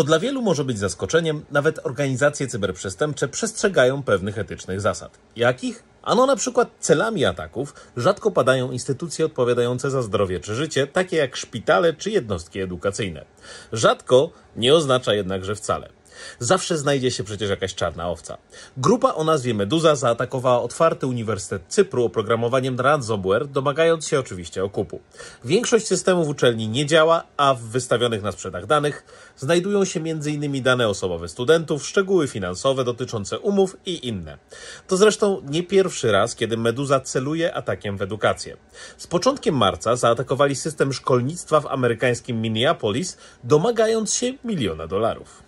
Co dla wielu może być zaskoczeniem, nawet organizacje cyberprzestępcze przestrzegają pewnych etycznych zasad. Jakich? Ano na przykład celami ataków rzadko padają instytucje odpowiadające za zdrowie czy życie, takie jak szpitale czy jednostki edukacyjne. Rzadko nie oznacza jednak, że wcale. Zawsze znajdzie się przecież jakaś czarna owca. Grupa o nazwie Meduza zaatakowała otwarty Uniwersytet Cypru oprogramowaniem ransomware, domagając się oczywiście okupu. Większość systemów uczelni nie działa, a w wystawionych na sprzedaż danych znajdują się m.in. dane osobowe studentów, szczegóły finansowe dotyczące umów i inne. To zresztą nie pierwszy raz, kiedy Meduza celuje atakiem w edukację. Z początkiem marca zaatakowali system szkolnictwa w amerykańskim Minneapolis, domagając się miliona dolarów.